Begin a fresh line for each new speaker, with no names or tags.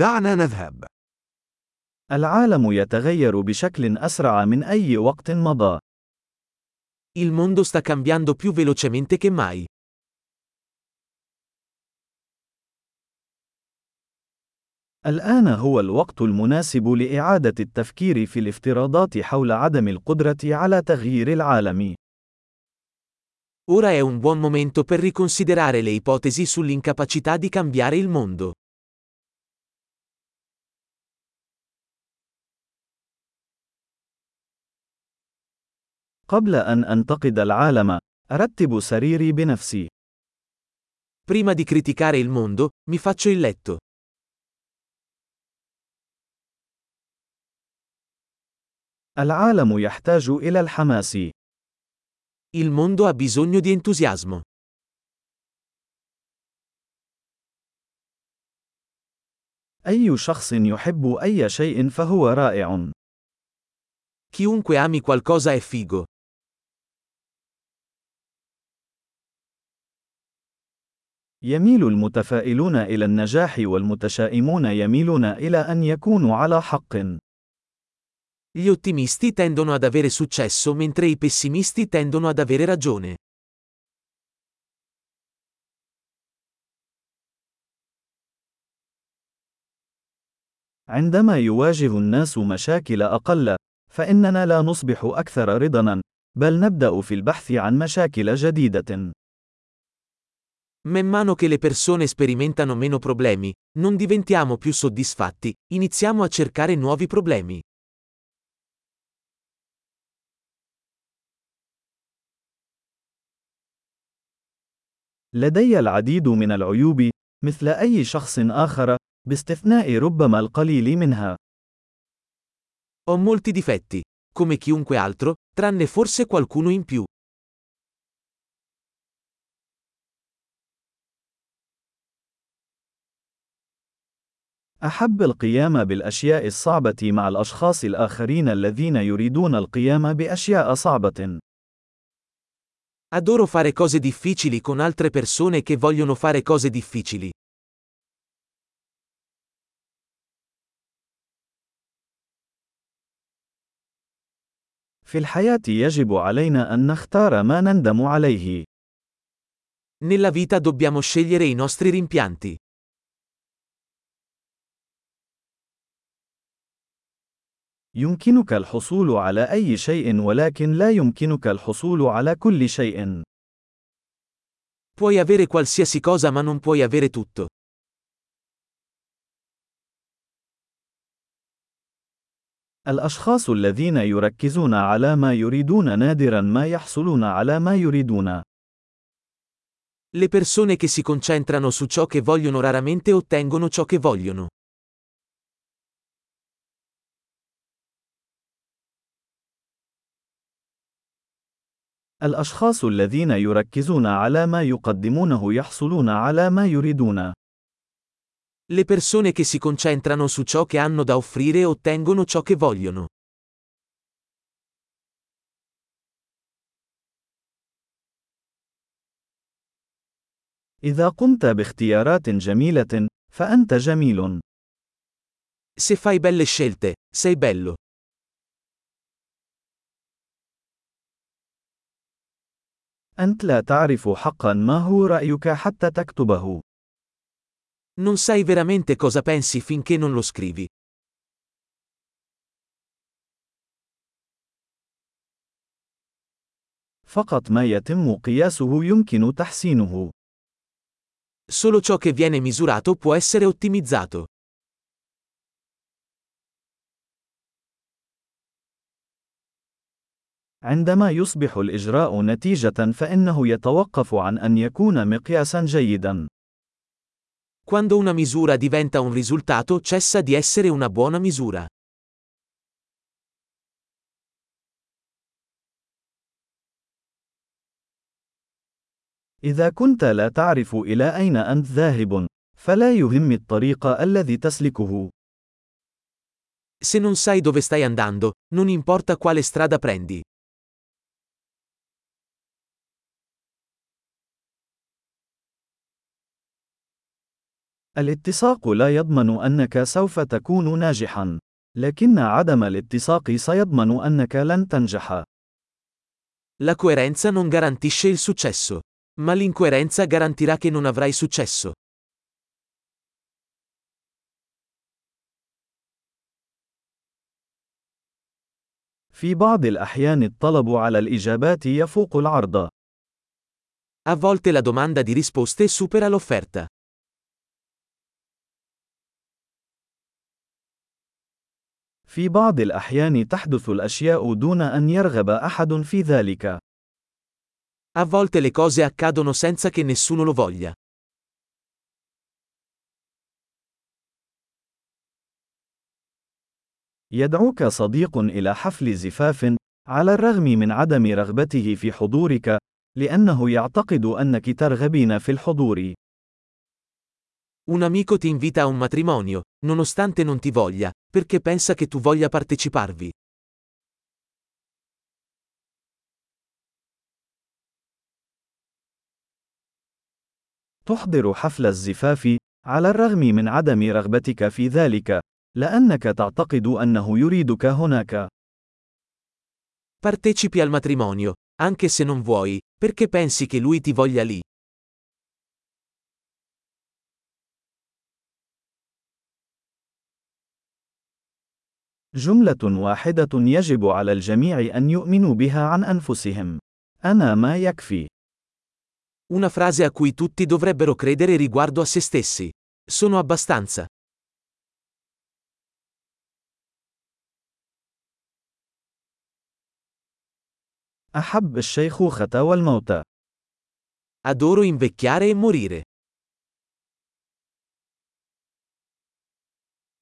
دعنا نذهب.
العالم يتغير بشكل أسرع من أي وقت مضى.
Il mondo sta cambiando più velocemente che mai.
الآن هو الوقت المناسب لإعادة التفكير في الافتراضات حول عدم القدرة على تغيير العالم.
Ora è un buon momento per riconsiderare le ipotesi sull'incapacità di cambiare il mondo.
قبل أن أنتقد العالم، أرتب سريري بنفسي.
Prima di criticare il mondo, mi faccio il letto.
العالم يحتاج إلى الحماس.
Il mondo ha bisogno di entusiasmo.
أي شخص يحب أي شيء فهو رائع.
Chiunque ami qualcosa è figo.
يميل المتفائلون إلى النجاح والمتشائمون يميلون إلى أن يكونوا على حق.
Gli ottimisti tendono ad avere successo mentre i pessimisti tendono ad avere ragione.
عندما يواجه الناس مشاكل أقل، فإننا لا نصبح أكثر رضاً، بل نبدأ في البحث عن مشاكل جديدة.
Man mano che le persone sperimentano meno problemi, non diventiamo più soddisfatti, iniziamo a cercare nuovi problemi.
لدي العديد من العيوب، مثل أي شخص آخر، باستثناء ربما القليل منها.
Ho molti difetti, come chiunque altro, tranne forse qualcuno in più.
أحب القيام بالأشياء الصعبة مع الأشخاص الآخرين الذين يريدون القيام بأشياء صعبة.
Adoro fare cose difficili con altre persone che vogliono fare cose difficili.
في الحياة يجب علينا أن نختار ما نندم عليه.
Nella vita dobbiamo scegliere i nostri rimpianti.
يمكنك الحصول على أي شيء ولكن لا يمكنك الحصول على كل شيء.
Puoi avere qualsiasi cosa ma non puoi avere tutto.
الأشخاص الذين يركزون على ما يريدون نادرا ما يحصلون على ما يريدون.
Le persone che si concentrano su ciò che vogliono raramente ottengono ciò che vogliono.
الأشخاص الذين يركزون على ما يقدمونه يحصلون على ما يريدون.
Le persone che si concentrano su ciò che hanno da offrire ottengono ciò che vogliono.
إذا قمت باختيارات جميلة، فأنت جميل.
Se fai belle scelte, sei bello.
أنت لا تعرف حقا ما هو رأيك حتى تكتبه.
Non sai veramente cosa pensi finché non lo scrivi.
فقط ما يتم قياسه يمكن تحسينه.
Solo ciò che viene misurato può essere ottimizzato.
عندما يصبح الإجراء نتيجة فإنه يتوقف عن أن يكون مقياسا جيدا.
Quando una misura diventa un risultato cessa di essere una buona misura.
إذا كنت لا تعرف إلى أين أنت ذاهب، فلا يهم الطريق الذي تسلكه.
Se non sai dove stai andando, non importa quale strada prendi.
الاتساق لا يضمن أنك سوف تكون ناجحا، لكن عدم الاتساق سيضمن أنك لن تنجح.
La coerenza non garantisce il successo, ma l'incoerenza garantirà che non avrai successo.
في بعض الأحيان الطلب على الإجابات يفوق العرض.
A volte la domanda di risposte supera l'offerta.
في بعض الأحيان تحدث الأشياء دون أن يرغب أحد في ذلك.
A volte le cose accadono senza che nessuno lo voglia.
يدعوك صديق إلى حفل زفاف، على الرغم من عدم رغبته في حضورك، لأنه يعتقد أنك ترغبين في الحضور.
Un amico ti invita a un matrimonio, nonostante non ti voglia, perché pensa che tu voglia parteciparvi.
تحضر حفل الزفاف، على الرغم من عدم رغبتك في ذلك، لأنك تعتقد أنه يريدك هناك.
Partecipi al matrimonio, anche se non vuoi, perché pensi che lui ti voglia lì.
جملة واحدة يجب على الجميع أن يؤمنوا بها عن أنفسهم. أنا ما يكفي.
Una frase a cui tutti dovrebbero credere riguardo a se stessi. Sono abbastanza.
أحب الشيخوخة والموت.
Adoro invecchiare e morire.